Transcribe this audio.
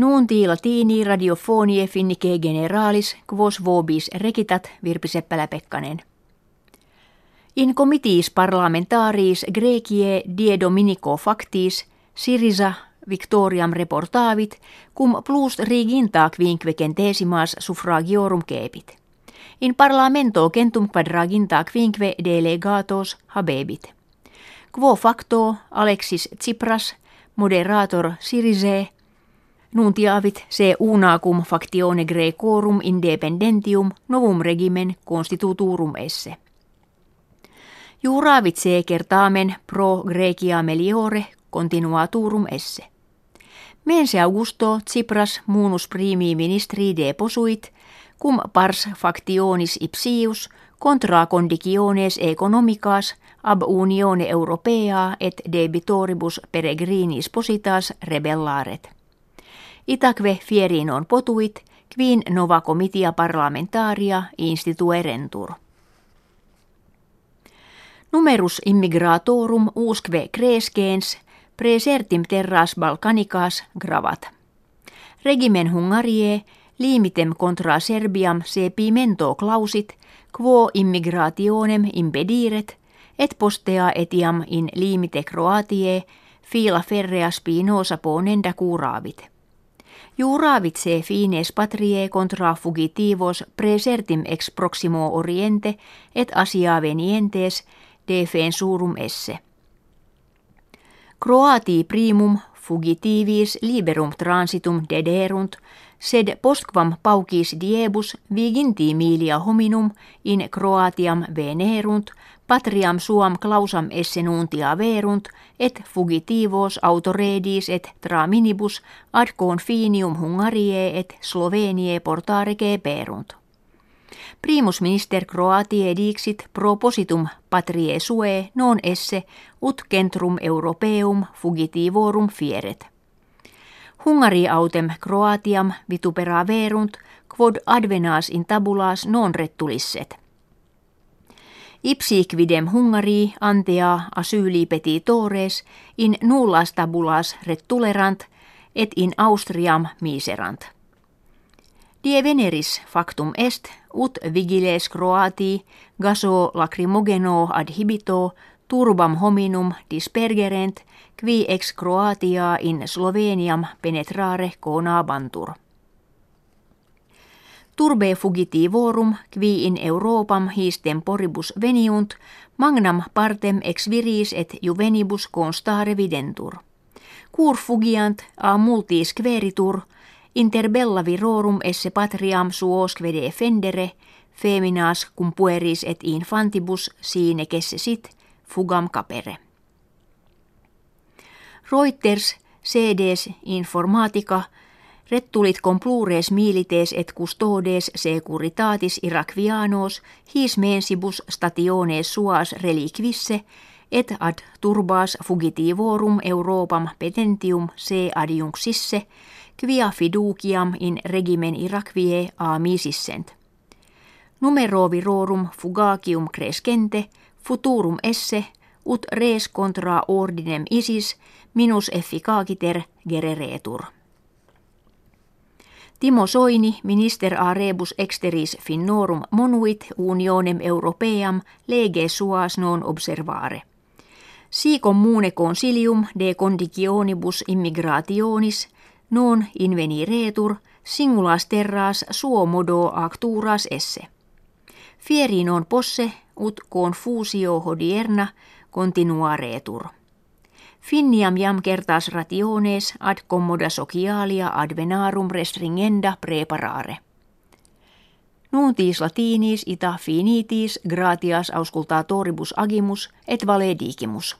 Nuunti latini radiofonie finnike generalis quos vobis rekitat Virpi Seppälä-Pekkanen. In comitiis parlamentaris Grecie die dominico factis Sirisa Victoriam reportavit cum plus riginta quinquecentesimas suffragiorum kepit. In parlamento centum quadraginta quinque delegatos habebit. Quo facto Alexis Tsipras, moderator Sirise, nuntiavit se unacum factione Grecorum independentium novum regimen constituturum esse. Juravit se kertamen pro Grecia meliore continuaturum esse. Mense Augusto Tsipras munus primi ministri deposuit, cum pars factionis ipsius contra conditiones economicas ab unione europea et debitoribus peregrinis positas rebellaret. Itaque fierinon potuit, quin nova comitia parlamentaria instituerentur. Numerus immigratorum usque crescens presertim terras Balkanicas gravat. Regimen Hungarie limitem contra Serbiam se pimento clausit, quo immigrationem impediret, et postea etiam in limite Croatie fila ferrea spinosa ponenda curavit. Juravit se fines patrie contra fugitivos presertim ex proximo oriente et asia venientes defensurum esse. Croati primum fugitivis liberum transitum dederunt, sed postquam paucis diebus viginti milia hominum in Croatiam venerunt, patriam suam clausam esse nuntia verunt, et fugitivos autoredis et tra minibus ad confinium Hungarie et Slovenie portare perunt. Primus minister Croatiae dixit propositum patrie sue non esse ut centrum europeum fugitivorum fieret. Hungari autem Croatiam vitupera verunt, quod advenas in tabulas non rettulisset. Ipsi quidem Hungari antea asyli petitores in nullas tabulas rettulerant et in Austriam miserant. Die veneris factum est, ut vigiles Croati, gaso lacrimogeno adhibito, turbam hominum dispergerent, qui ex Croatia in Sloveniam penetrare conabantur. Turbe fugitivorum, qui in Europam his temporibus veniunt, magnam partem ex viris et juvenibus constare videntur. Cur fugiant a multis queritur, Inter bella virorum esse patriam suosque defendere, feminas cum pueris et infantibus sine kesse sit, fugam capere. Reuters, CDs informatica, rettulit complures milites et custodes securitatis Iraquianos his mensibus stationes suas reliquisse, et ad turbas fugitivorum Europam petentium se adiunxisse, quia fiduciam in regimen Irakvie a misissent. Numero virorum fugacium crescente, futurum esse, ut res contra ordinem isis, minus efficaciter gereretur. Timo Soini, minister a rebus exteris finnorum monuit unionem europeam lege suas non observare. Si commune consilium de conditionibus immigrationis – non inveniretur singulas terras suo modo acturas esse. Fieri non posse ut confusio hodierna continuaretur. Finniam jam kertas rationes ad commoda socialia ad venarum restringenda preparare. Nuntis latinis ita finitis gratias auscultatoribus agimus et valedigimus.